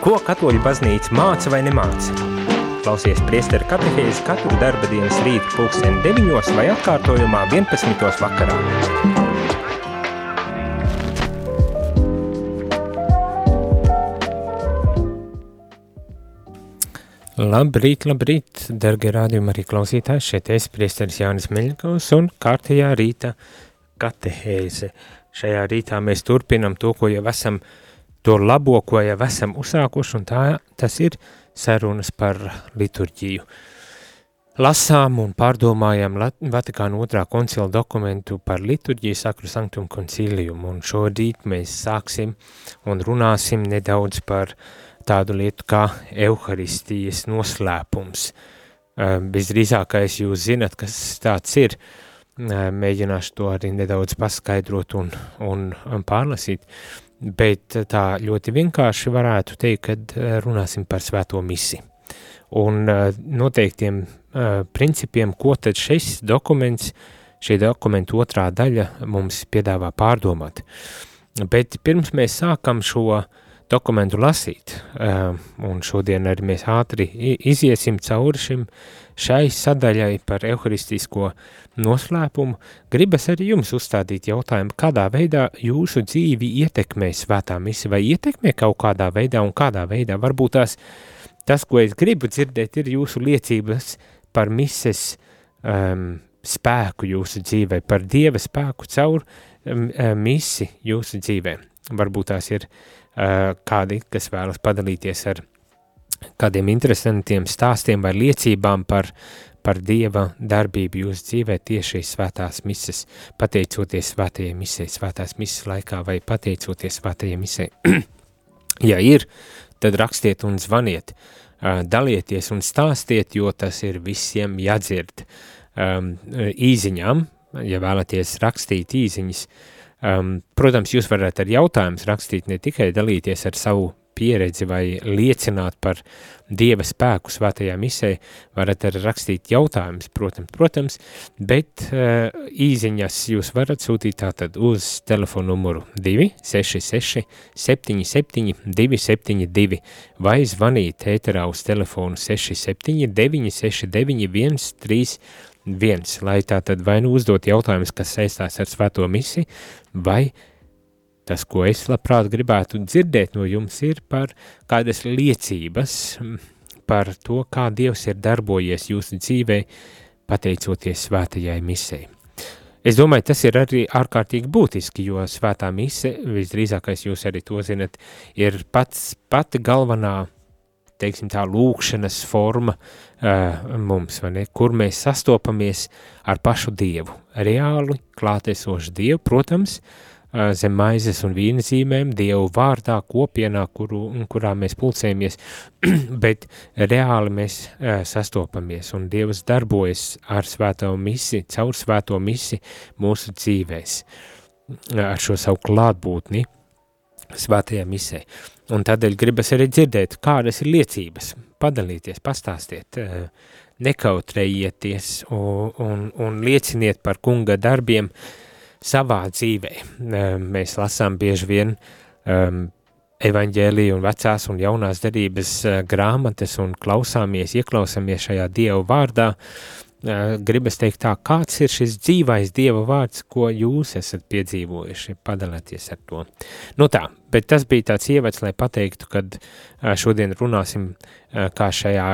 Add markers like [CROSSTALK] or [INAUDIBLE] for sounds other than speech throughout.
Ko katoļu baznīca māca vai nemāca? Klausies priesteru katehēzi katru darba dienas rītu pulksteni 9 vai atkārtojumā 11. vakarā. Labrīt, labrīt, dargie rādījumi arī klausītāji, šeit es priesteris Jānis Meļņkovs un kārtējā rīta katehēze. Šajā rītā mēs turpinam to, ko jau esam, to labo, ko jau esam uzsākuši, un tā, tas ir sarunas par liturģiju. Lasām un pārdomājam Vatikāna otrā koncila dokumentu par liturģiju Sakru Sanctum Concilium, un šodīt mēs sāksim un runāsim nedaudz par tādu lietu kā Euharistijas noslēpums. Visdrīzākais jūs zinat, kas tāds ir, mēģināšu to arī nedaudz paskaidrot un, un, un pārlasīt, bet tā ļoti vienkārši varētu teikt, kad runāsim par svēto misi. Un noteiktiem principiem, ko tad šis dokuments, šī dokumenta otrā daļa mums piedāvā pārdomāt. Bet pirms mēs sākam šo uh, dokumentu lasīt, un šodien arī mēs ātri iziesim cauri šim šai sadaļai par evharistisko noslēpumu, gribas arī jums uzstādīt jautājumu, kādā veidā jūsu dzīvi ietekmē svētā misi, vai ietekmē kaut kādā veidā un kādā veidā, varbūt tās, tas, ko es gribu dzirdēt, ir jūsu liecības par mises um, spēku jūsu dzīvē, par Dieva spēku caur um, misi jūsu dzīvē. Varbūt tās ir uh, kādi, kas vēlas padalīties ar kādiem interesantiem stāstiem vai liecībām par, par Dieva darbību jūsu dzīvē tieši svētās mises, pateicoties svētajai misei, svētās mises laikā vai pateicoties svētajai misei. [CLEARS THROAT] ja ir, tad rakstiet un zvaniet, eh, dalieties un stāstiet, jo tas ir visiem jādzird. Um, īziņām, ja vēlaties rakstīt īziņas, uh, Um, protams, jūs varat ar jautājumus rakstīt, ne tikai dalīties ar savu pieredzi vai liecināt par Dieva spēku svētajā misē, varat arī rakstīt jautājumus, protams, protams, bet uh, īziņas jūs varat sūtīt tātad uz telefonu numuru 266 77 272 vai zvanīt ēterā uz telefonu 67 969 131 viens, lai tā tad vai nu uzdot jautājumus, kas saistās ar svēto misi, vai tas, ko es labprāt gribētu dzirdēt no jums, ir par kādas liecības par to, kā Dievs ir darbojies jūsu dzīvē, pateicoties svētajai misei. Es domāju, tas ir arī ārkārtīgi būtiski, jo svētā mise, visdrīzākais jūs arī to zinat, ir pats pati galvenā teiksim tā, lūkšanas forma uh, mums, ne, kur mēs sastopamies ar pašu Dievu, reāli klātesošu Dievu, protams, uh, zem maizes un vīna zīmēm, Dievu vārdā, kopienā, kuru, kurā mēs pulcējamies, [CLEARS THROAT] bet reāli mēs uh, sastopamies, un Dievs darbojas ar svēto misi, caur svēto misi mūsu dzīvēs, ar šo savu klātbūtni, svētajā misē. Un tādēļ gribas arī dzirdēt, kādas ir liecības, padalīties, pastāstiet, eh, nekautrējieties un, un, un lieciniet par kunga darbiem savā dzīvē. Eh, mēs lasām bieži vien um, evaņģēliju un vecās un jaunās derības uh, grāmatas un klausāmies, ieklausāmies šajā Dievu vārdā, gribas teikt tā, kāds ir šis dzīvais Dieva vārds, ko jūs esat piedzīvojuši, padalieties ar to. Nu tā, bet tas bija tāds ievads, lai pateiktu, kad šodien runāsim, kā šajā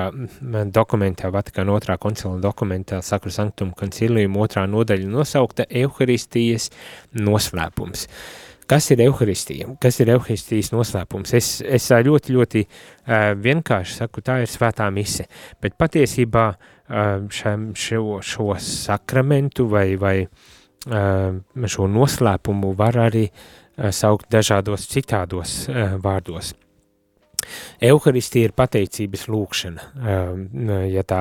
dokumentā, Vatikāna otrā koncila dokumentā, Sakru Sanktum Concilium otrā nodaļa nosaukta Euharistijas noslēpums. Kas ir evaharistija? Kas ir evaharistijas noslēpums? Es, es ļoti, ļoti vienkārši saku, tā ir svētā mise, bet patiesībā šam, šo, šo sakramentu vai, vai šo noslēpumu var arī saukt dažādos citādos vārdos. Euharistija ir pateicības lūkšana, ja tā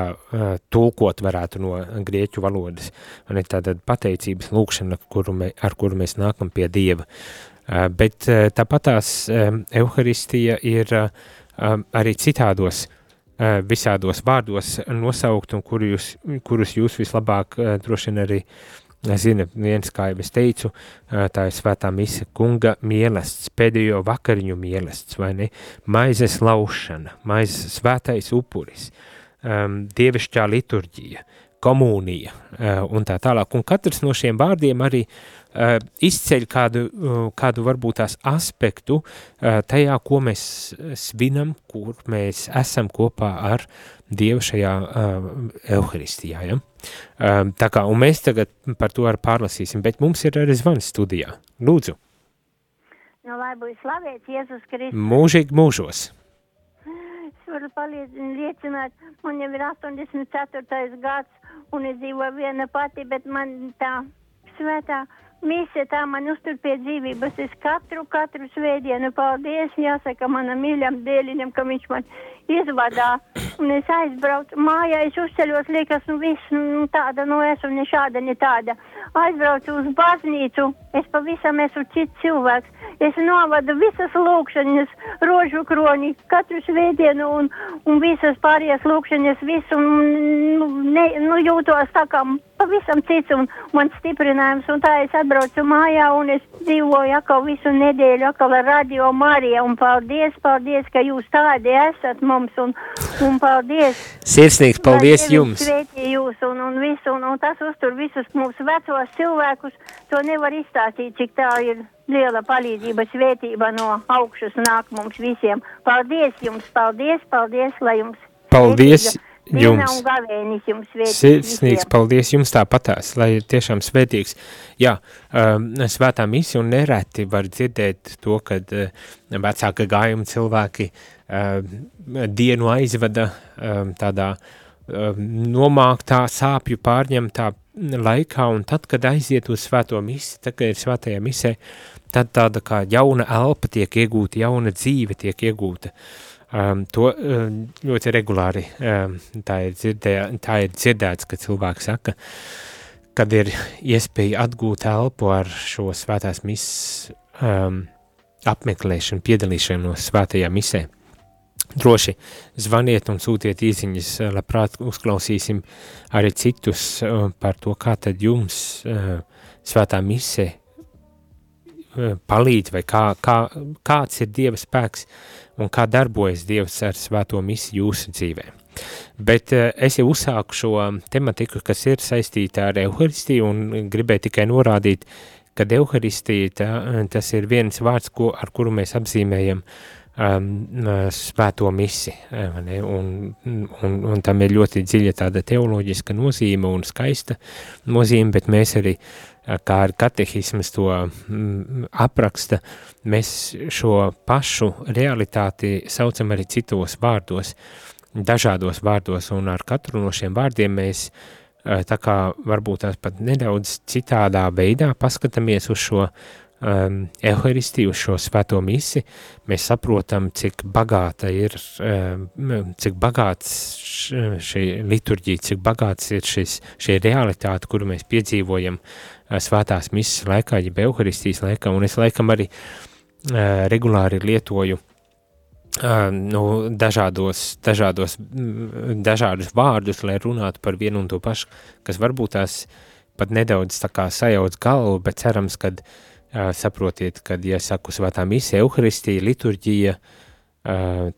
tulkot varētu no grieķu valodas, un ir tātad pateicības lūkšana, kuru mē, ar kuru mēs nākam pie Dieva. Bet tāpatās Euharistija ir arī citādos Eh, visādos vārdos nosaukt un kur jūs, kurus jūs vislabāk eh, droši vien arī zina. Viens, kā jau es teicu, tā ir svētā mise kunga mielasts pēdējo vakariņu mielests, vai ne, maizes laušana, maizes svētais upuris, um, dievišķā liturģija, komunija uh, un tā tālāk. Un katrs no šiem vārdiem arī uh, izceļ kādu, uh, kādu varbūt tās aspektu tajā, ko mēs svinam, kur mēs esam kopā ar Dievu šajā uh, Euharistijā. Ja? Tā kā, un mēs tagad par to arī pārlasīsim, bet mums ir arī zvans studijā. Lūdzu. Nu, lai būtu slavēts Jēzus Kristus. Mūžīgi mūžos. Es varu paliecināt, man jau ir 84. gads, un es dzīvoju viena pati, bet man tā svētā Mīsija tā man uztur pie dzīvības. Es katru, katru svētdienu paldies, jāsaka manam mīļam dēliņam, ka viņš man izvadā. Un es aizbraucu mājā, es uzceļos, liekas, nu viss, nu tāda, nu esmu ne šāda, ne tāda. Aizbraucu uz baznīcu, es pavisam esmu cits cilvēks. Es novadu visas lūkšanas, rožu kroni, katru svētdienu un, un visas pārējās lūkšanas, visu, nu, ne, nu jūtos tā kā pavisam cits un man stiprinājums. Un tā es atbraucu mājā un es dzīvoju atkal visu nedēļu atkal ar radio Mariju. Un paldies, paldies, ka jūs tādi esat mums un, un paldies. Sirsnīgs paldies jums. Sveiki jūs un, un visu, un, un tas uztur visus mūsu vecos cilvēkus. To nevar izstāstīt, cik tā ir liela palīdzība, svētība no augšas nāk mums visiem. Paldies jums, paldies, paldies, lai jums. Paldies jums. jums Sirsnīgs paldies jums tāpatās, lai ir tiešām svētīgs. Jā, um, svētā misija un nereti var dzirdēt to, kad uh, vecāka gājuma cilvēki uh, dienu aizvada um, tādā um, nomāktā sāpju pārņemtā laikā, un tad, kad aiziet uz svēto misiju, tad, kad ir svētajā misē, tad tāda kā jauna elpa tiek iegūta, jauna dzīve tiek iegūta. Um, to um, ļoti regulāri um, tā, ir dzirdē, tā ir dzirdēts, ka cilvēki saka, kad ir iespēja atgūt elpu ar šo svētās misijas um, apmeklēšanu, piedalīšanos svētajā misē. Droši zvaniet un sūtiet īziņas, labprāt uzklausīsim arī citus uh, par to, kā tad jums uh, svētā mise palīdz vai kā, kā, kāds ir Dieva spēks un kā darbojas Dievs ar svēto misi jūsu dzīvē. Bet es jau uzsāku šo tematiku, kas ir saistīta ar Euharistiju un gribēju tikai norādīt, ka Euharistija tas ir viens vārds, ko, ar kuru mēs apzīmējam uh, svēto misi, ne, un, un, un tam ir ļoti dziļa tāda teoloģiska nozīme un skaista nozīme, bet mēs arī, kā ar katehismas to apraksta, mēs šo pašu realitāti saucam arī citos vārdos, dažādos vārdos, un ar katru no šiem vārdiem mēs tā kā varbūt tās pat nedaudz citādā veidā paskatāmies uz šo uh, um, evaharistiju, šo svēto misi, mēs saprotam, cik bagāta ir, um, cik bagāts šī liturģija, cik bagāts ir šis, šī realitāte, kuru mēs piedzīvojam uh, svētās misijas laikā, ja evaharistijas laikā, un es laikam arī uh, regulāri lietoju uh, nu, dažādos, dažādos, dažādus vārdus, lai runātu par vienu un to pašu, kas varbūt tās pat nedaudz sajauc galvu, bet cerams, kad uh, saprotiet, kad, ja saku svētā misija, euharistija, liturģija,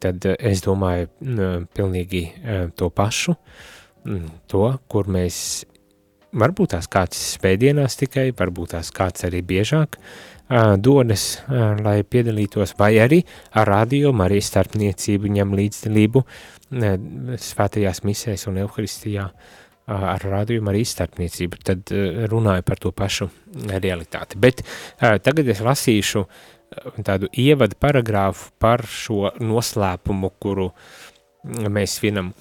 tad es domāju pilnīgi to pašu, to, kur mēs, varbūt tās kāds svētdienās tikai, varbūt tās kāds arī biežāk dodas, lai piedalītos, vai arī ar radio, arī starpniecību ņem līdzdalību svētajās misēs un euharistijā, uh, ar rādījumu arī starpniecību, tad runāju par to pašu realitāti. Bet tagad es lasīšu tādu ievadu paragrāfu par šo noslēpumu, kuru mēs svinam.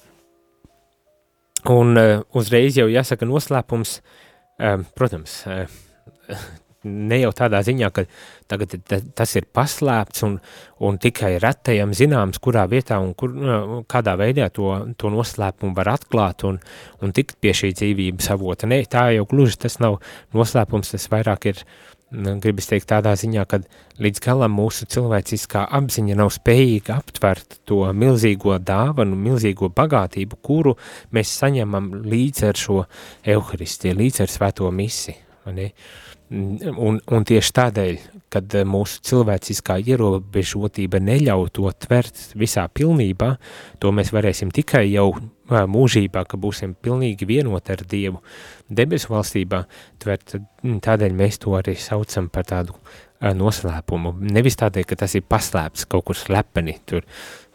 Un uzreiz jau jāsaka noslēpums, protams, ne jau tādā ziņā, ka tagad tas ir paslēpts un, un tikai retajam zināms, kurā vietā un kur, kādā veidā to, to noslēpumu var atklāt un, un tikt pie šī dzīvības avota. Nē, tā jau gluži tas nav noslēpums, tas vairāk ir, gribas teikt, tādā ziņā, ka līdz galam mūsu cilvēciskā apziņa nav spējīga aptvert to milzīgo dāvanu, milzīgo bagātību, kuru mēs saņemam līdz ar šo evaharistiju, līdz ar svēto misi. Ne? Un, un tieši tādēļ, kad mūsu cilvēciskā ierobežotība neļauj to tvert visā pilnībā, to mēs varēsim tikai jau mūžībā, ka būsim pilnīgi vienoti ar Dievu debesu valstībā, tvert, tādēļ mēs to arī saucam par tādu noslēpumu. Nevis tādēļ, ka tas ir paslēpts kaut kur slepeni, tur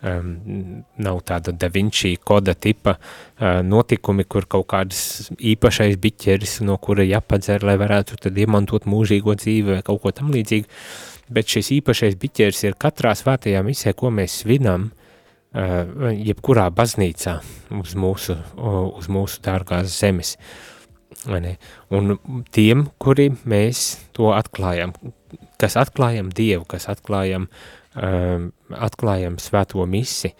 um, nav tāda Da Vinci koda tipa uh, notikumi, kur kaut kādas īpašais biķeris, no kura jāpadzer, lai varētu tad iemantot mūžīgo dzīvi vai kaut ko tam līdzīgu. Bet šis īpašais biķeris ir katrā svētajā misē, ko mēs svinam, uh, jebkurā baznīcā uz mūsu, uz mūsu dārgās zemes. Un tiem, kuri mēs to atklājam, kas atklājam Dievu, kas atklājam uh, um, atklājam svēto misi,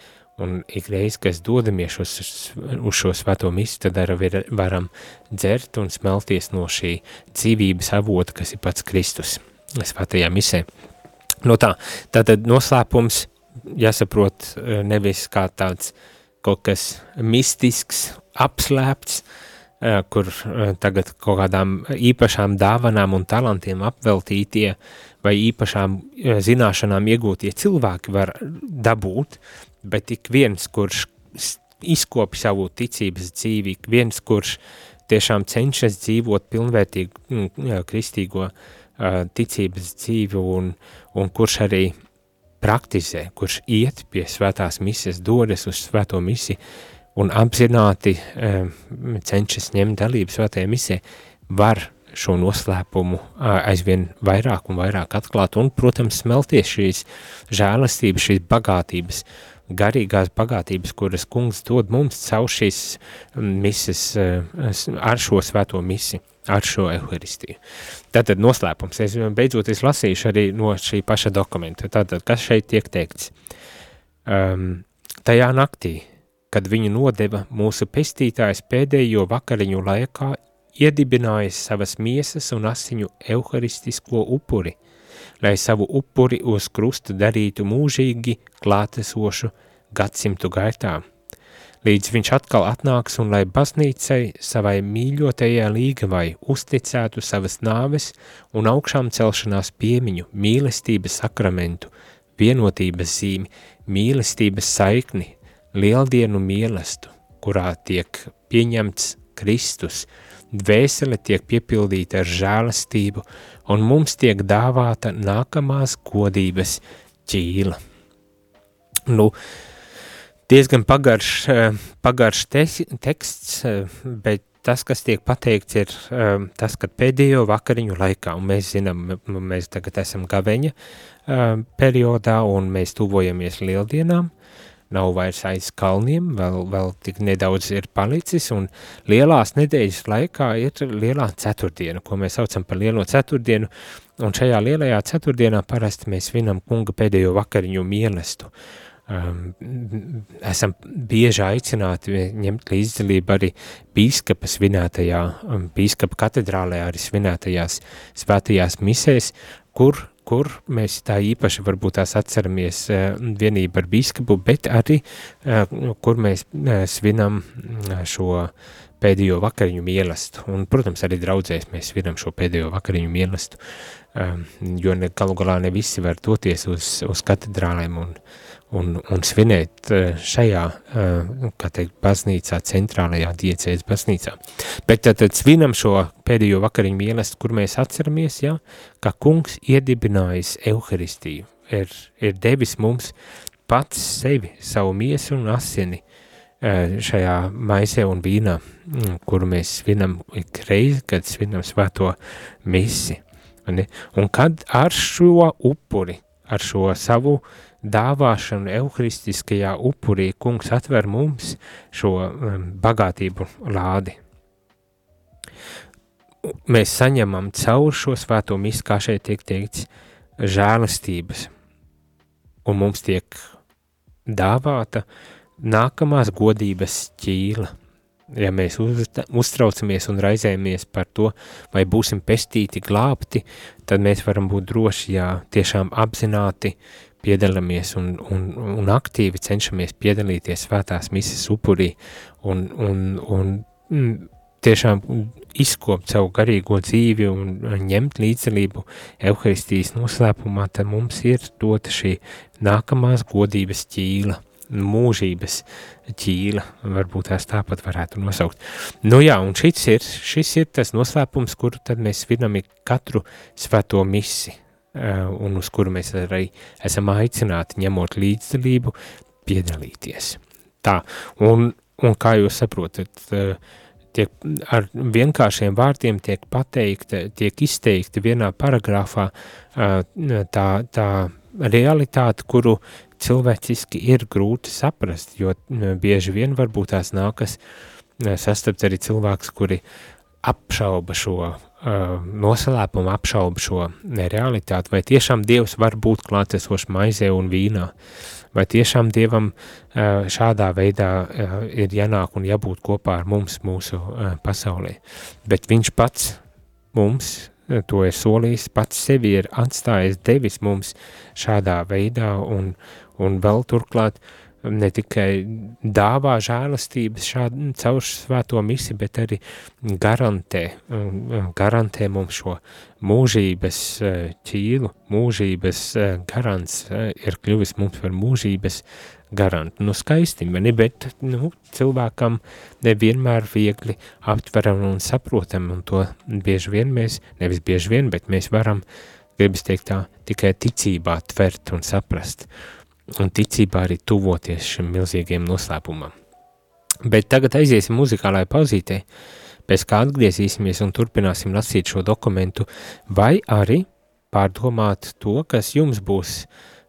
un ikreiz, kas dodamies uz, uz šo svēto misi, tad arī varam dzert un smelties no šī dzīvības avota, kas ir pats Kristus svētajā misē. No tā, tātad noslēpums jāsaprot uh, nevis kā tāds kaut kas mistisks, apslēpts, uh, kur uh, tagad kaut kādām īpašām dāvanām un talantiem apveltītie uh, vai īpašām eh, zināšanām iegūtie cilvēki var dabūt, bet ik viens, kurš izkopi savu ticības dzīvi, ik viens, kurš tiešām cenšas dzīvot pilnvērtīgu mm, kristīgo ticības dzīvi un, un kurš arī praktizē, kurš iet pie svētās misijas, dodas uz svēto misiju un apzināti cenšas ņemt dalību svētajā misijā, var šo noslēpumu aizvien vairāk un vairāk atklāt un, protams, smelties šīs žēlastības, šīs bagātības, garīgās bagātības, kuras kungs dod mums caur šīs mises ar šo svēto misi, ar šo eharistiju. Tātad noslēpums, es beidzot es lasīšu arī no šī paša dokumenta. Tātad, kas šeit tiek teikts? Um, tajā naktī, kad viņu nodeva mūsu pestītājs pēdējo vakariņu laikā iedibinājis savas miesas un asiņu euharistisko upuri, lai savu upuri uz krusta darītu mūžīgi klātesošu gadsimtu gaitā. Līdz viņš atkal atnāks un lai baznīcai savai mīļotajai līgavai uzticētu savas nāves un augšām celšanās piemiņu, mīlestības sakramentu, vienotības zīmi, mīlestības saikni, lieldienu mielastu, kurā tiek pieņemts Kristus, dvēsele tiek piepildīta ar žēlastību, un mums tiek dāvāta nākamās godības ķīla. Nu, diezgan pagarš, eh, pagarš te, teksts, eh, bet tas, kas tiek pateikts, ir eh, tas, ka pēdējo vakariņu laikā, un mēs zinām, mēs tagad esam gaveņa periodā, un mēs tuvojamies lieldienām, nav vairs aiz kalniem, vēl, vēl tik nedaudz ir palicis, un lielās nedēļas laikā ir lielā ceturtdiena, ko mēs saucam par lielo ceturtdienu, un šajā lielajā ceturtdienā parasti mēs vinam kunga pēdējo vakariņu mielestu. Um, esam bieži aicināti ņemt līdzdalību arī bīskapa svinētajā, um, bīskapa katedrālē arī svinētajās svētajās misēs, kur kur mēs tā īpaši varbūt tās atceramies eh, vienību ar bīskapu, bet arī, eh, kur mēs eh, svinam šo pēdējo vakariņu mielastu. Un, protams, arī draudzēs mēs svinam šo pēdējo vakariņu mielastu, jo ne, galu galā ne visi var doties uz, uz katedrālēm un, un, un svinēt eh, šajā, eh, kā teikt, baznīcā, centrālajā diecēs baznīcā. Bet tad, tad svinam šo pēdējo vakariņu mielastu, kur mēs atceramies, ja, ka kungs iedibinājis Euharistiju, ir, ir devis mums pats sevi, savu miesu un asini eh, šajā maisē un vīnā, mm, kuru mēs svinam ik reizi, kad svinam svēto misi. Un kad ar šo upuri, ar šo savu uh, dāvāšanu evharistiskajā upurī kungs atver mums šo um, bagātību lādi. Mēs saņemam caur šo svēto misu, kā šeit tiek teikts, žēlastības, un mums tiek dāvāta nākamās godības ķīla. Ja mēs uz, uztraucamies un raizējamies par to, vai būsim pestīti, glābti, tad mēs varam būt droši, ja tiešām apzināti piedalāmies un, un, un aktīvi cenšamies piedalīties svētās misijas upurī un, un, un mm, tiešām izkopt savu garīgo dzīvi un ņemt līdzdalību Euharistijas noslēpumā, tad mums ir dota šī nākamās godības ķīla, mūžības ķīla, varbūt tās tāpat varētu nosaukt. Nu jā, un šis ir, šis ir tas noslēpums, kuru tad mēs svinam katru svēto misi, un uz kuru mēs arī esam aicināti ņemot līdzdalību piedalīties. Tā, un, un kā jūs saprotat, tiek ar vienkāršiem vārdiem tiek pateikta, tiek izteikta vienā paragrāfā tā, tā realitāte, kuru cilvēciski ir grūti saprast, jo bieži vien varbūt tās nākas sastapt arī cilvēks, kuri apšauba šo noslēpumu, apšauba šo realitāti, vai tiešām Dievs var būt klātesošs maizē un vīnā. Vai tiešām Dievam šādā veidā ir jānāk un jābūt kopā ar mums mūsu pasaulē. Bet viņš pats mums to ir solījis, pats sevi ir atstājis, devis mums šādā veidā un, un vēl turklāt uh, ne tikai dāvā žēlastības šādu caur svēto misi, bet arī garantē, garantē mums šo mūžības e, ķīlu, mūžības e, garants e, ir kļuvis mums par mūžības garantu. Nu, skaisti, ne, bet nu, cilvēkam nevienmēr viegli aptveram un saprotam, un to bieži vien mēs, nevis bieži vien, bet mēs varam, gribas teikt tā, tikai ticībā tvert un saprast. Uh, un ticībā arī tuvoties šim milzīgiem noslēpumam. Bet tagad aiziesim muzikālajā pauzītē, pēc kā atgriezīsimies un turpināsim lasīt šo dokumentu, vai arī pārdomāt to, kas jums būs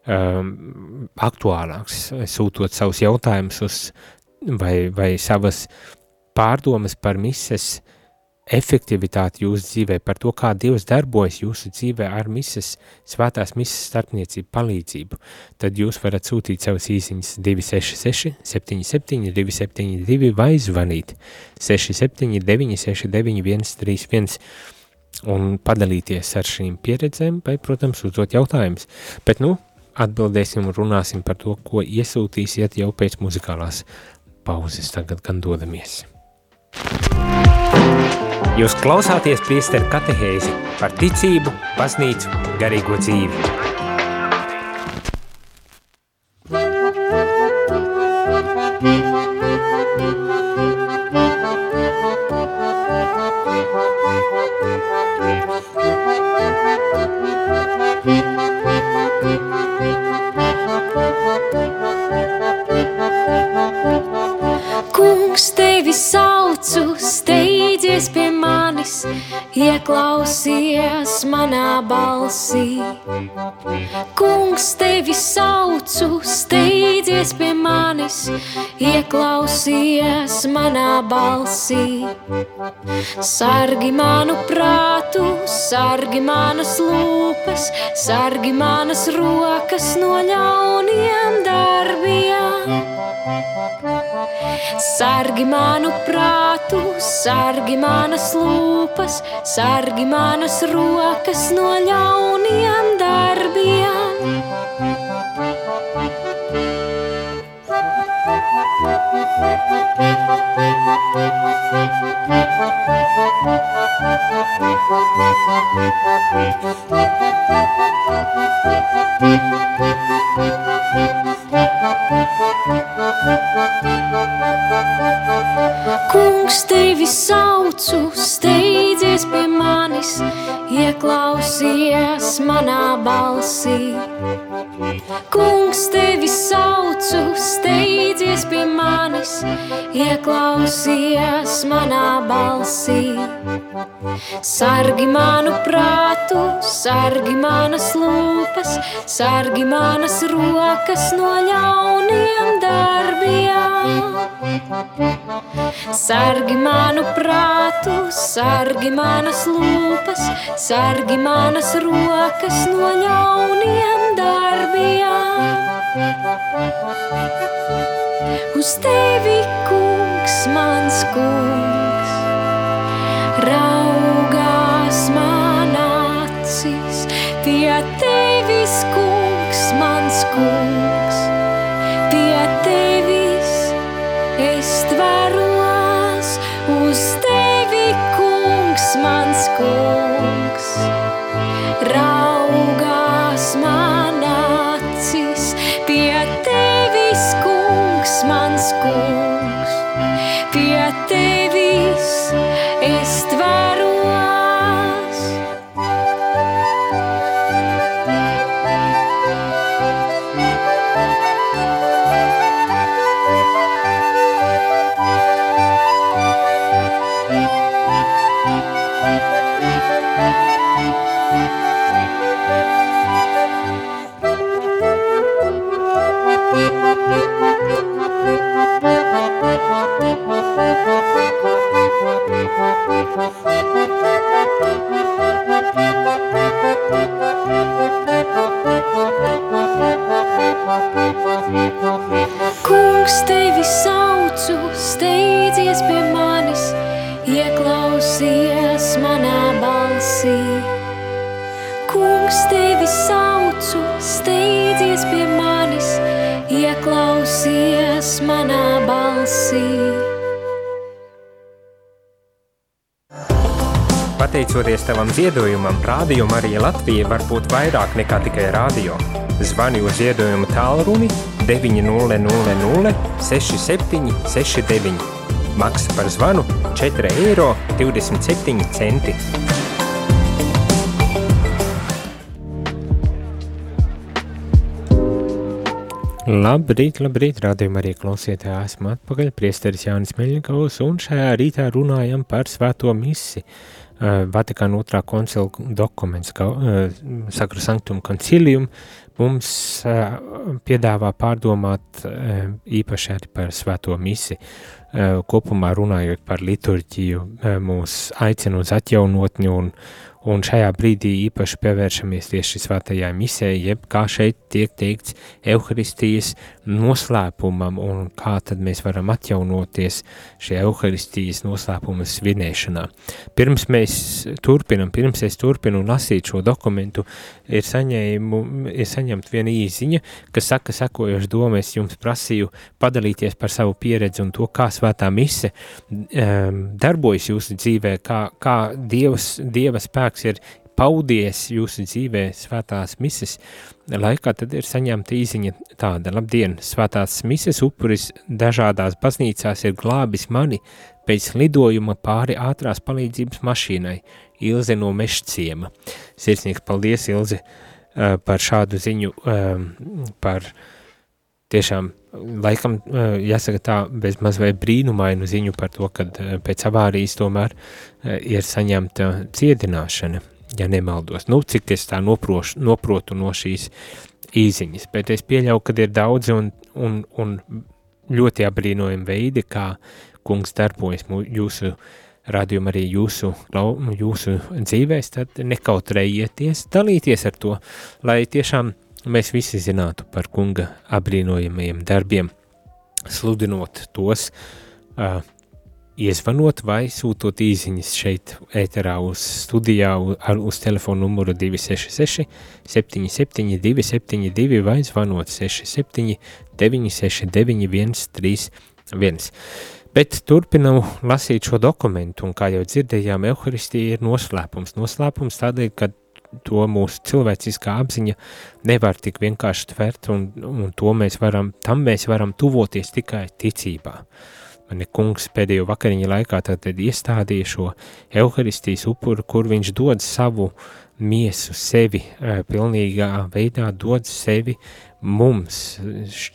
um, aktuālāks, sūtot savus jautājumus uz vai, vai savas pārdomas par mises uh, efektivitāti jūsu dzīvē, par to, kā Dievs darbojas jūsu dzīvē ar misas, svētās misas starpniecību palīdzību, tad jūs varat sūtīt savas īsiņas 266 77 272 vai zvanīt 679 69 131 un padalīties ar šīm pieredzēm vai, protams, uzdot jautājumus. Bet, nu, atbildēsim un runāsim par to, ko iesūtīsiet jau pēc muzikālās pauzes. Tagad gan dodamies. Jūs klausāties priesteru katehēzi par ticību, baznīcu, garīgo dzīvi. Kungs manis, ieklausies manā balsī. Kungs tevi saucu, steidzies pie manis, ieklausies manā balsī. Sargi manu prātu, sargi manas lūpas, sargi manas rokas no ļauniem darbiem. Sargi manu prātu, sargi manas lūpas, sargi manas rokas no ļauniem darbiem. [LAUGHS] ピッコピッコピッコ。Kungs tevi saucu, steidzies pie manis, ieklausies manā balsī. Kungs tevi saucu, steidzies pie manis, ieklausies manā balsī. Sargi manu prātu, sargi manas lūpas, sargi manas rokas no ļauniem darbiem. Sargi manu prātu, sargi manas lūpas, sargi manas rokas no ļauniem darbiem. Uz tevi, kungs, mans kungs, raugās man acis, pie tevis, kungs, mans kungs, month's school. Pateicoties tavam ziedojumam, Rādio Marija Latvija var būt vairāk nekā tikai rādio. Zvani uz ziedojumu tālruni 900 67 69. Maksa par zvanu 4 eiro 27 centi. Labrīt, labrīt, rādījumā arī klausietāji, esmu atpakaļ, priesteris Jānis Meļņikaus, un šajā rītā runājam par svēto misi. Uh, Vatikāna otrā koncila dokuments, ka uh, Sakra Sanktum Concilium mums uh, piedāvā pārdomāt īpaši arī par svēto misi. Kopumā runājot par liturģiju, mūs aicina uz atjaunotni un, Un šajā brīdī īpaši pievēršamies tieši svētajai misē, jeb kā šeit tiek teikts Euharistijas noslēpumam un kā tad mēs varam atjaunoties šajā Euharistijas noslēpuma svinēšanā. Pirms mēs turpinam, pirms es turpinu lasīt šo dokumentu, ir, saņēmu, ir saņemt viena īziņa, kas saka sekojoši domu, es jums prasīju padalīties par savu pieredzi un to, kā svētā mise um, darbojas jūsu dzīvē, kā, kā Dievs, Dieva spēks ir paudies jūsu dzīvē svētās mises laikā, tad ir saņemta īziņa tāda, labdien, svētās mises upuris dažādās baznīcās ir glābis mani pēc lidojuma pāri ātrās palīdzības mašīnai, Ilze no Mešciema. Sirsnīgs paldies, Ilze, par šādu ziņu, par tiešām laikam, jāsaka tā, bez mazliet brīnumainu ziņu par to, ka pēc avārijas tomēr ir saņemta ciedināšana, ja nemaldos. Nu, cik es tā noprošu, noprotu no šīs īziņas, bet es pieļauju, ka ir daudzi un, un, un ļoti apbrīnojami veidi, kā kungs darbojas jūsu radījumā arī jūsu, jūsu dzīvēs, tad nekautrējieties, dalīties ar to, lai tiešām mēs visi zinātu par kunga apbrīnojamajiem darbiem, sludinot tos, uh, iezvanot vai sūtot īziņas šeit ēterā uz studijā ar, uz telefonu numuru 266 772 72 vai zvanot 67 969 131. Bet turpinam lasīt šo dokumentu, un kā jau dzirdējām, Euharistija ir noslēpums. Noslēpums tādēļ, ka to mūsu cilvēciskā apziņa nevar tik vienkārši tvert, un, un to mēs varam, tam mēs varam tuvoties tikai ticībā. Mani kungs pēdējo vakariņu laikā tad iestādīja šo Euharistijas upuru, kur viņš dod savu miesu, sevi, pilnīgā veidā dod sevi mums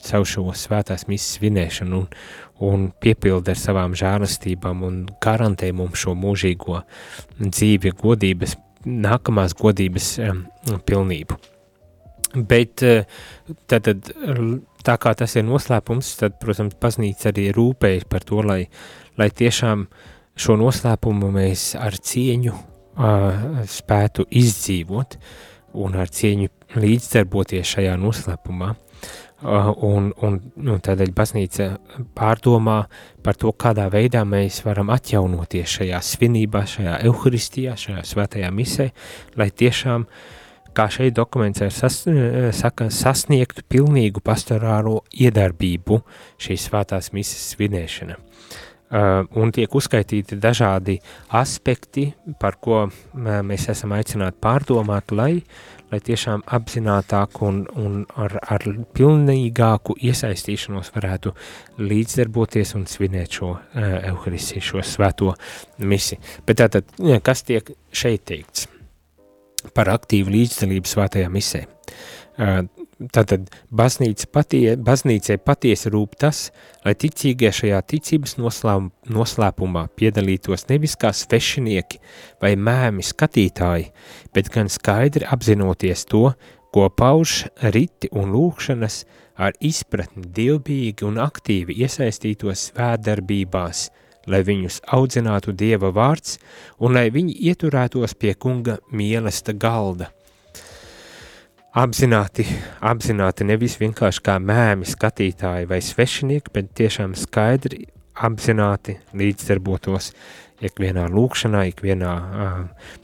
caur šo svētās misas svinēšanu un, un piepilda ar savām žārastībām un garantē mums šo mūžīgo dzīvi, godības nākamās godības um, pilnību. Bet tad, tad, tā kā tas ir noslēpums, tad, protams, baznīca arī rūpējas par to, lai, lai tiešām šo noslēpumu mēs ar cieņu uh, spētu izdzīvot un ar cieņu līdzdarboties šajā noslēpumā. Uh, un, un, un tādēļ baznīca pārdomā par to, kādā veidā mēs varam atjaunoties šajā svinībā, šajā evaharistijā, šajā svētajā misē, lai tiešām, kā šeit dokuments ir sas, saka, sasniegtu pilnīgu pastorālo iedarbību šīs svētās mises svinēšana. Uh, un tiek uzskaitīti dažādi aspekti, par ko uh, mēs esam aicināti pārdomāt, lai lai tiešām apzinātāk un, un ar, ar pilnīgāku iesaistīšanos varētu līdzdarboties un svinēt šo uh, evaharistiju, šo svēto misi. Bet tātad, kas tiek šeit teikts par aktīvu līdzdalību svētajā misē? Uh, Tātad baznīca patie, baznīcai patiesi rūp tas, lai ticīgie šajā ticības noslēm, noslēpumā piedalītos nevis kā svešinieki vai mēmi skatītāji, bet gan skaidri apzinoties to, ko pauž riti un lūkšanas ar izpratni dievbīgi un aktīvi iesaistītos svētdarbībās, lai viņus audzinātu Dieva vārds un lai viņi ieturētos pie kunga mielesta galda. Apzināti, apzināti nevis vienkārši kā mēmi skatītāji vai svešinieki, bet tiešām skaidri apzināti līdzdarbotos ikvienā lūkšanā, ikvienā uh,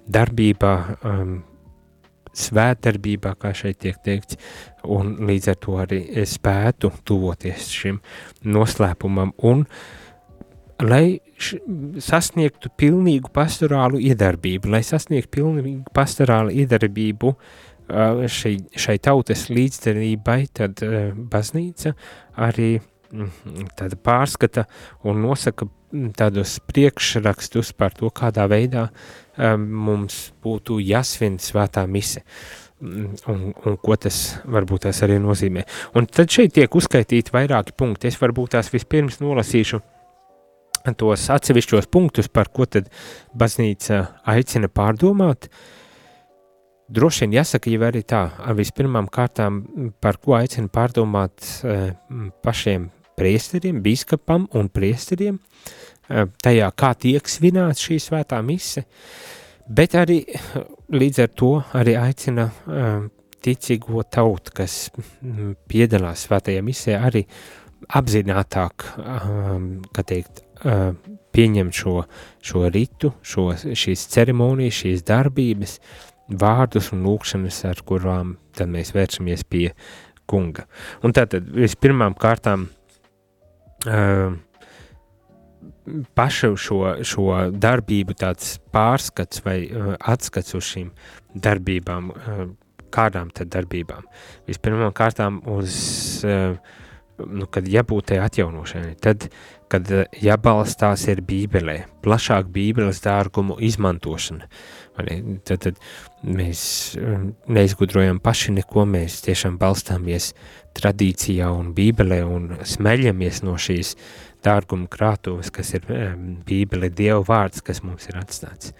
darbībā, um, svētdarbībā, kā šeit tiek teikts, un līdz ar to arī spētu tuvoties šim noslēpumam un lai š, sasniegtu pilnīgu pastorālu iedarbību, lai sasniegtu pilnīgu pastorālu iedarbību šai, šai tautas līdzdarībai, tad baznīca arī tāda pārskata un nosaka tādus priekšrakstus par to, kādā veidā um, mums būtu jāsvin svētā mise. Un, un ko tas varbūt tās arī nozīmē. Un tad šeit tiek uzskaitīti vairāki punkti. Es varbūt tās vispirms nolasīšu tos atsevišķos punktus, par ko tad baznīca aicina pārdomāt. Droši vien jāsaka jau arī tā, vispirmām kārtām, par ko aicina pārdomāt pašiem priesteriem, biskupam un priesteriem, eh, tajā kā tiek svinēta šī svētā mise, bet arī līdz ar to arī aicina eh, ticīgo tautu, kas piedalās svētajā misē, arī apzinātāk, kā teikt, pieņemt šo, šo ritu, šo, šīs ceremonijas, šīs darbības, vārdus un lūkšanas, ar kurām tad mēs vēršamies pie kunga. Un tātad vispirmām kārtām pašu šo, šo darbību tāds pārskats vai atskats uz šīm darbībām, kādām tad darbībām. Vispirmām kārtām uz, nu, kad jābūt tai atjaunošanai, tad, kad jābalstās ir bībelē, plašāk bībeles dārgumu izmantošana. Tad, tad mēs neizgudrojam paši neko, mēs tiešām balstāmies tradīcijā un bībelē un smeļamies no šīs dārguma krātuves, kas ir bībele, Dieva vārds, kas mums ir atstāts.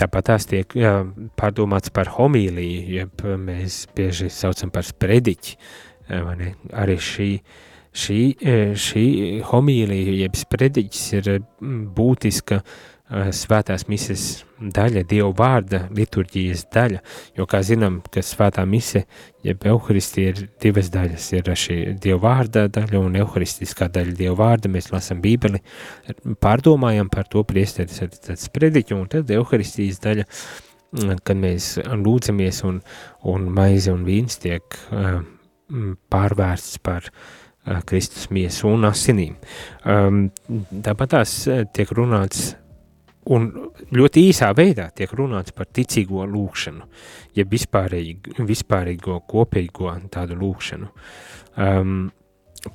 Tāpat tās tiek jā, pārdomāts par homīliju, jeb mēs bieži saucam par sprediķi, arī šī, šī, šī homīlija, jeb sprediķis ir būtiska uh, Eh, svētās mises daļa, Dieva vārda liturģijas daļa, jo, kā zinām, ka svētā mise, jeb euharistija ir divas daļas, ir šī Dieva vārda daļa un euharistiskā daļa Dieva vārda, mēs lasam bībeli, pārdomājam par to priesteris ar tad sprediķu, un tad euharistijas daļa, mm, kad mēs lūdzamies un, un maize un vīns tiek uh, pārvērsts par Kristus miesu un asinīm. Um, tāpat tās tiek runāts Un ļoti īsā veidā tiek runāts par ticīgo lūkšanu, jeb vispārīgo, vispārīgo kopīgo tādu lūkšanu. Um,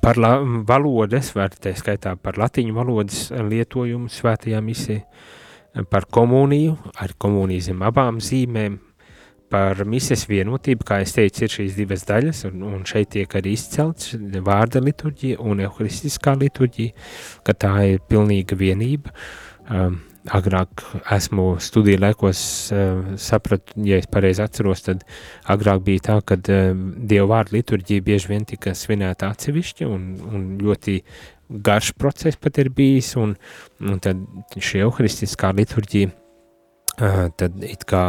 par la, valodas, te skaitā par latiņu valodas lietojumu svētajā misē, par komuniju, ar komuniju zem abām zīmēm, par mises vienotību, kā es teicu, ir šīs divas daļas, un, un šeit tiek arī izcelts vārda liturģija un euharistiskā liturģija, ka tā ir pilnīga vienība. Um, agrāk esmu studiju laikos uh, sapratu, ja es pareizi atceros, tad agrāk bija tā, ka uh, Dieva vārdu liturģija bieži vien tika svinēta atsevišķi un, un ļoti garš process pat ir bijis, un, un tad šī euharistiskā liturģija uh, tad it kā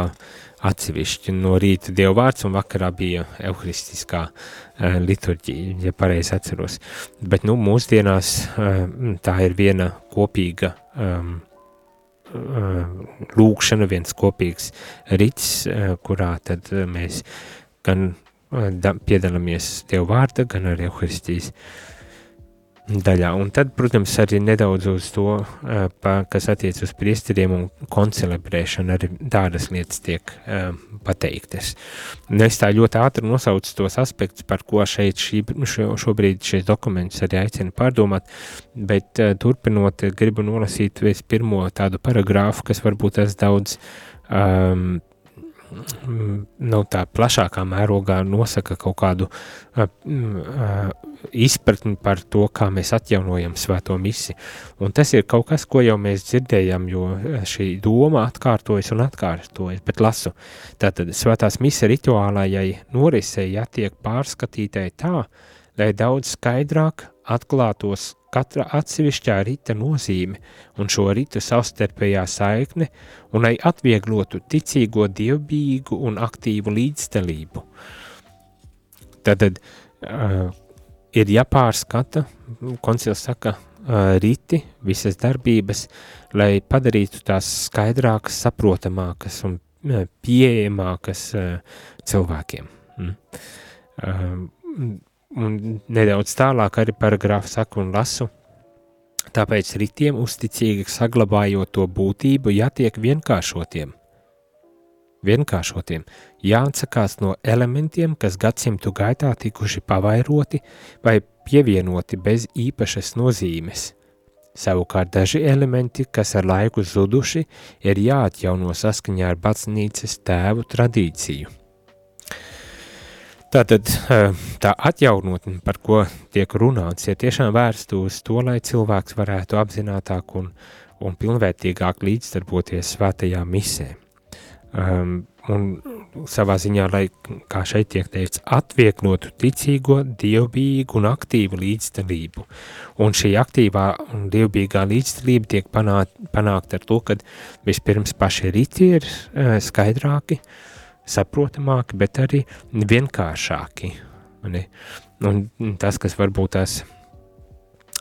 atsevišķi no rīta Dieva vārds un vakarā bija euharistiskā uh, liturģija, ja pareizi atceros. Bet, nu, mūsdienās uh, tā ir viena kopīga um, lūkšana, viens kopīgs rits, kurā tad mēs gan piedalāmies Dieva vārda, gan arī Euharistijas daļā. Un tad, protams, arī nedaudz uz to, kas attiec uz priesteriem un koncelebrēšanu, arī tādas lietas tiek pateiktas. Un es tā ļoti ātri nosaucu tos aspektus, par ko šeit šī, šo, šobrīd šis dokuments arī aicina pārdomāt, bet turpinot, gribu nolasīt pirmo tādu paragrāfu, kas varbūt tas daudz um, nu, tā plašākā mērogā nosaka kaut kādu uh, uh, izpratni par to, kā mēs atjaunojam svēto misi. Un tas ir kaut kas, ko jau mēs dzirdējam, jo šī doma atkārtojas un atkārtojas, bet lasu. Tātad svētās misa rituālajai norisei jātiek pārskatītai tā, lai daudz skaidrāk atklātos katra atsevišķā rita nozīme un šo ritu savstarpējā saikne, un lai atvieglotu ticīgo dievbijīgu un aktīvu līdzdalību. Tad uh, ir jāpārskata, koncils saka, uh, riti, visas darbības, lai padarītu tās skaidrākas, saprotamākas un uh, pieejamākas uh, cilvēkiem. Mm. Uh, un nedaudz tālāk arī paragrāfu saku un lasu. Tāpēc ritiem uzticīgi saglabājot to būtību, jātiek vienkāršotiem. Vienkāršotiem jāatsakās no elementiem, kas gadsimtu gaitā tikuši pavairoti vai pievienoti bez īpašas nozīmes. Savukārt daži elementi, kas ar laiku zuduši, ir jāatjauno saskaņā ar baznīcas tēvu tradīciju. Tātad tā atjaunotne, par ko tiek runāts, ir tiešām vērsta uz to, lai cilvēks varētu apzinātāk un, un pilnvērtīgāk līdzdarboties svētajā misē. Um, un savā ziņā, lai, kā šeit tiek teikts, atvieglotu ticīgo, dievbijīgu un aktīvu līdzdalību. Un šī aktīvā un dievbijīgā līdzdalība tiek panākt, panākt ar to, ka vispirms paši riti ir uh, skaidrāki, uh, saprotamāki, bet arī vienkāršāki. Ne? Un tas, kas varbūt tās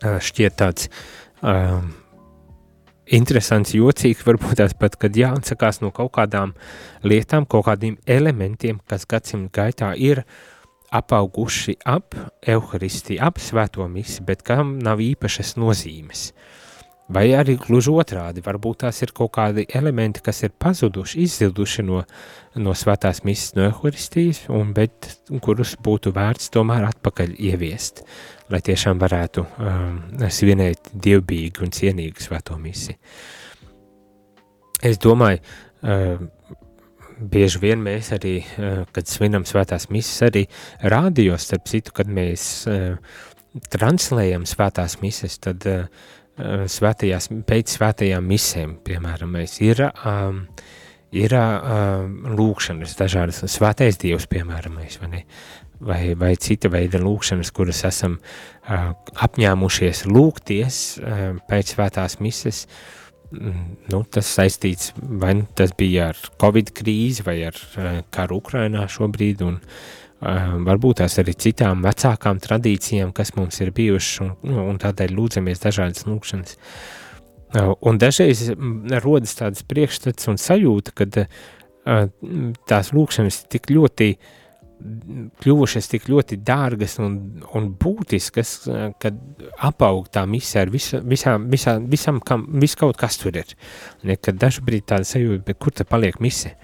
šķiet tāds um, interesants, jocīgs, varbūt tās pat, kad jāatsakās no kaut kādām lietām, kaut kādiem elementiem, kas gadsimtu gaitā ir apauguši ap evaharistiju, ap svēto misi, bet kam nav īpašas nozīmes. Vai arī gluži otrādi, varbūt tās ir kaut kādi elementi, kas ir pazuduši, izzuduši no, no svētās misijas, no eharistijas, un bet kurus būtu vērts tomēr atpakaļ ieviest, lai tiešām varētu um, svinēt dievbīgi un cienīgi svēto misiju. Es domāju, uh, bieži vien mēs arī, uh, kad svinam svētās misijas, arī rādījos, starp citu, kad mēs uh, translējam svētās misijas, tad uh, svētajās, pēc svētajām misēm, piemēram, ir, um, ir um, lūkšanas, dažādas svētais dievs, piemēram, vai, ne, vai, vai cita veida lūkšanas, kuras esam uh, apņēmušies lūgties uh, pēc svētās mises, mm, nu, tas saistīts, vai nu tas bija ar Covid krīzi vai ar uh, karu Ukrainā šobrīd, un uh, varbūt tās arī citām vecākām tradīcijām, kas mums ir bijušas, un, nu, un tādēļ lūdzamies dažādas lūkšanas. Un dažreiz rodas tāds priekšstats un sajūta, ka tās lūkšanas tik ļoti kļuvušas tik ļoti dārgas un, un būtiskas, kad apaug tā misija ar visu, visām, visā, visam, kam, viss kaut kas tur ir. Nekad dažbrīd tāda sajūta, kur tad paliek misija.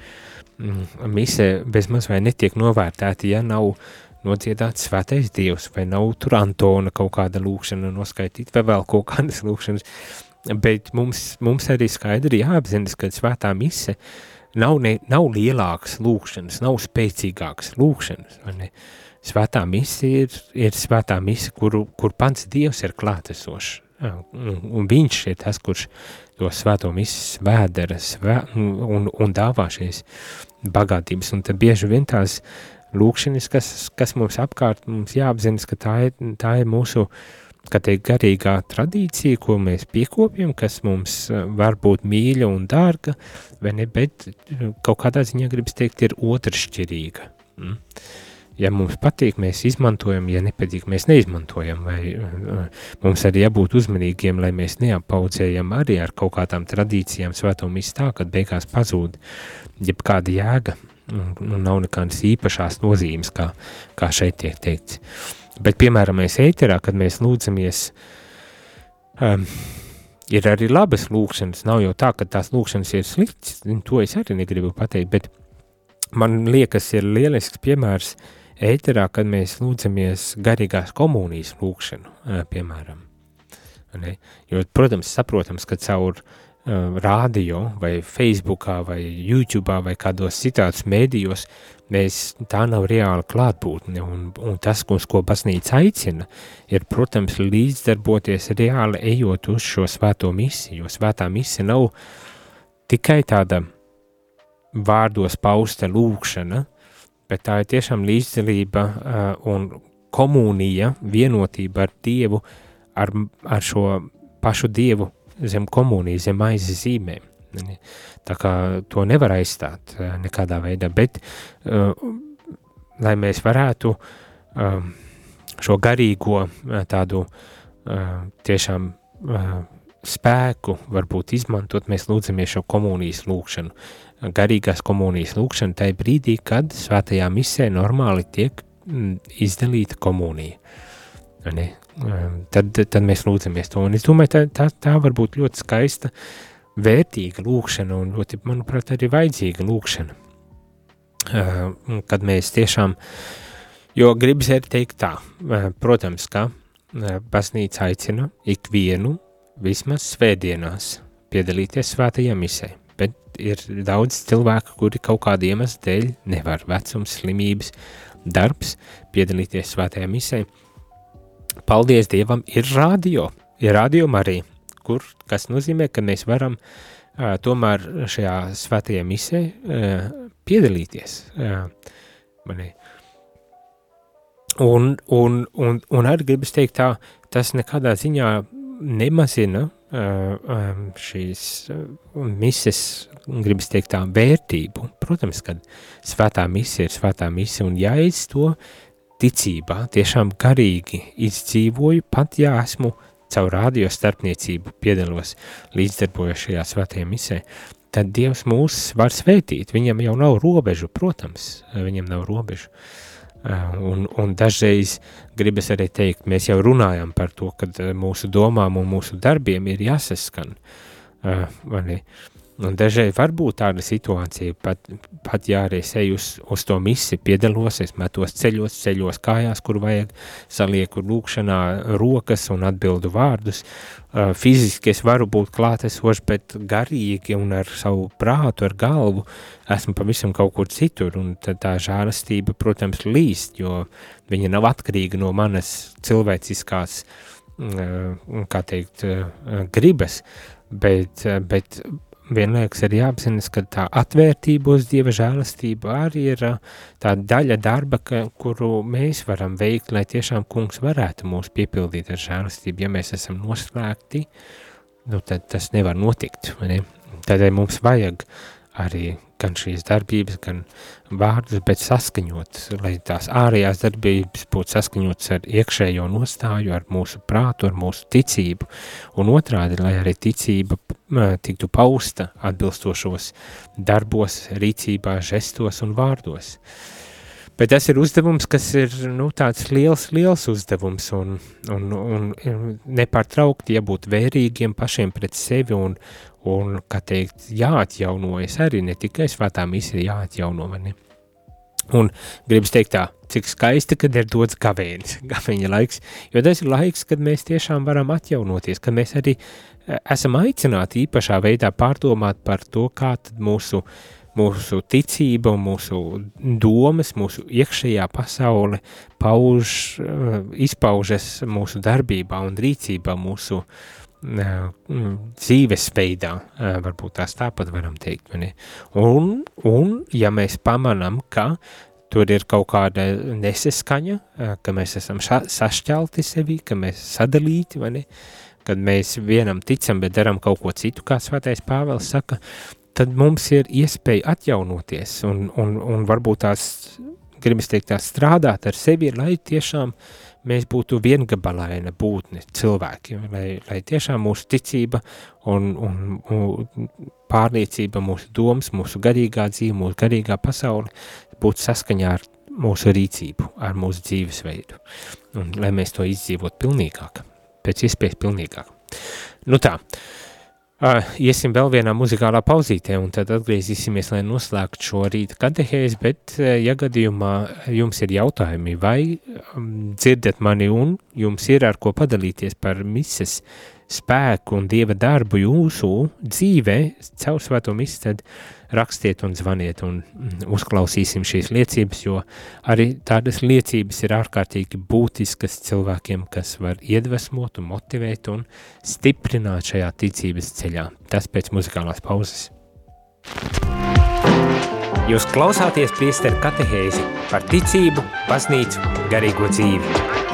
Mm, mise bezmaz vai netiek novērtēta, ja nav nodziedāts svētais dievs, vai nav tur Antona kaut kāda lūkšana noskaitīt, vai vēl kaut kādas lūkšanas, bet mums, mums arī skaidri jāapzinas, ka svētā mise nav, ne, nav lielākas lūkšanas, nav spēcīgākas lūkšanas? Svētā mise ir, ir svētā mise, kuru, kur pants dievs ir klātesošs, un viņš ir tas, kurš to svēto misijas vēdera svē, un, un dāvā šīs bagātības. Un tad bieži vien tās lūkšanas, kas, kas mums apkārt, mums jāapzinas, ka tā ir, tā ir mūsu te garīgā tradīcija, ko mēs piekopjam, kas mums var būt mīļa un dārga, vai ne, bet kaut kādā ziņā gribas teikt, ir otršķirīga. Mm ja mums patīk, mēs izmantojam, ja nepatīk, mēs neizmantojam. Vai, uh, mums arī jābūt uzmanīgiem, lai mēs neapaudzējam arī ar kaut kādām tradīcijām svēto misu tā, kad beigās pazūd jebkāda jēga un, un nav nekādas īpašās nozīmes, kā, kā šeit tiek teikts. Bet, piemēram, mēs ēterā, kad mēs lūdzamies, um, ir arī labas lūkšanas, nav jau tā, ka tās lūkšanas ir sliktas, to es arī negribu pateikt, bet man liekas ir lielisks piemērs, uh, ēterā, kad mēs lūdzamies garīgās komunijas lūkšanu, piemēram. Ne? Jo, protams, saprotams, ka caur rādio vai Facebookā vai YouTube'ā vai kādos citādos mēdījos, mēs, tā nav reāla klātbūtne, un, un tas, uz ko baznīca aicina, ir, protams, līdzdarboties reāli ejot uz šo svēto misiju, jo svētā misija nav tikai tāda vārdos pausta lūkšana, bet tā ir tiešām līdzdalība un komunija, vienotība ar Dievu, ar, ar šo pašu Dievu zem komunijas, zem aizes zīmēm. Tā kā to nevar aizstāt uh, nekādā veidā, bet uh, lai mēs varētu uh, šo garīgo tādu tiešām spēku varbūt izmantot, mēs lūdzamies šo komunijas lūkšanu garīgās komunijas lūkšana tajā brīdī, kad svētajā misē normāli tiek izdalīta komunija. Ne? Tad, tad mēs lūdzamies to, un es domāju, tā, tā, tā var būt ļoti skaista, vērtīga lūkšana, un ļoti, manuprāt, arī vajadzīga lūkšana. Kad mēs tiešām, jo gribas ir teikt tā, protams, ka baznīca aicina ikvienu vismaz svētdienās piedalīties svētajā misē ir daudz cilvēku, kuri kaut kāda iemesla dēļ nevar vecums, slimības, darbs, piedalīties svētajā misē. Paldies Dievam, ir radio, ir radio arī, kur, kas nozīmē, ka mēs varam uh, tomēr šajā svētajā misē uh, piedalīties. Uh, mani. Un, un, un, un arī gribas teikt tā, tas nekādā ziņā nemazina uh, šīs mises gribas teikt tā, vērtību. Protams, ka svētā misija ir svētā misija, un es to ticībā tiešām garīgi izdzīvoju, pat ja esmu caur radio starpniecību piedalos līdzdarbojos šajā svētajā misē, tad Dievs mūs var svētīt. Viņam jau nav robežu, protams, viņam nav robežu. Un, un dažreiz gribas arī teikt, mēs jau runājam par to, ka mūsu domām un mūsu darbiem ir jāsaskan. Uh, Un dažreiz var būt tāda situācija, pat, pat ja arī eju uz, uz to misi, piedalos, es metos ceļos, ceļos kājās, kur vajag, salieku lūkšanā rokas un atbildu vārdus. Fiziski es varu būt klātesošs, bet garīgi un ar savu prātu, ar galvu esmu pavisam kaut kur citur, un tā žālastība, protams, līst, jo viņa nav atkarīga no manas cilvēciskās, kā teikt, gribas, bet, bet vienlaikus ir jāapzinas, ka tā atvērtība uz Dieva žēlastību arī ir tā daļa darba, ka, kuru mēs varam veikt, lai tiešām kungs varētu mūs piepildīt ar žēlastību. Ja mēs esam noslēgti, nu tad tas nevar notikt. Ne? Tādēļ mums vajag arī gan šīs darbības, gan vārdus, bet saskaņot, lai tās ārējās darbības būtu saskaņotas ar iekšējo nostāju, ar mūsu prātu, ar mūsu ticību, un otrādi, lai arī ticība tiktu pausta atbilstošos darbos, rīcībā, žestos un vārdos. Bet tas ir uzdevums, kas ir nu, tāds liels, liels uzdevums un, un, un nepārtraukti jābūt vērīgiem pašiem pret sevi un, un kā teikt, jāatjaunojas arī ne tikai svētā misija jāatjauno, ne? Un gribas teikt tā, cik skaisti, kad ir dots gavēnis, [LAUGHS] gaveņa laiks, jo tas ir laiks, kad mēs tiešām varam atjaunoties, ka mēs arī e, esam aicināti īpašā veidā pārdomāt par to, kā tad mūsu, mūsu ticība mūsu domas, mūsu iekšējā pasaule pauž, e, izpaužas mūsu darbībā un rīcībā, mūsu uh, Mm, dzīvesveidā, varbūt tās tāpat varam teikt. Un, un, ja mēs pamanām, ka tur ir kaut kāda nesaskaņa, ka mēs esam ša, sašķelti sevi, ka mēs sadalīti, vai ne, kad mēs vienam ticam, bet daram kaut ko citu, kā svētais Pāvels saka, tad mums ir iespēja atjaunoties un, un, un varbūt tās, gribas teikt, tās strādāt ar sevi, lai tiešām mēs būtu viengabalaina būtne cilvēki, lai, lai tiešām mūsu ticība un, un, un pārliecība, mūsu domas, mūsu garīgā dzīve, mūsu garīgā pasaule būtu saskaņā ar mūsu rīcību, ar mūsu dzīvesveidu, un lai mēs to izdzīvot pilnīgāk, pēc iespējas pilnīgāk. Nu tā, uh, Uh, iesim vēl vienā muzikālā pauzītē, un tad atgriezīsimies, lai noslēgtu šo rīta katehēzi, bet, ja gadījumā jums ir jautājumi vai dzirdat mani un jums ir ar ko padalīties par mises spēku un Dieva darbu jūsu dzīvē, caur svēto misi, tad rakstiet un zvaniet un mm, uzklausīsim šīs liecības, jo arī tādas liecības ir ārkārtīgi būtiskas cilvēkiem, kas var iedvesmot un motivēt un stiprināt šajā ticības ceļā. Tas pēc muzikālās pauzes. Jūs klausāties priesteru katehēzi par ticību, baznīcu, garīgo dzīvi.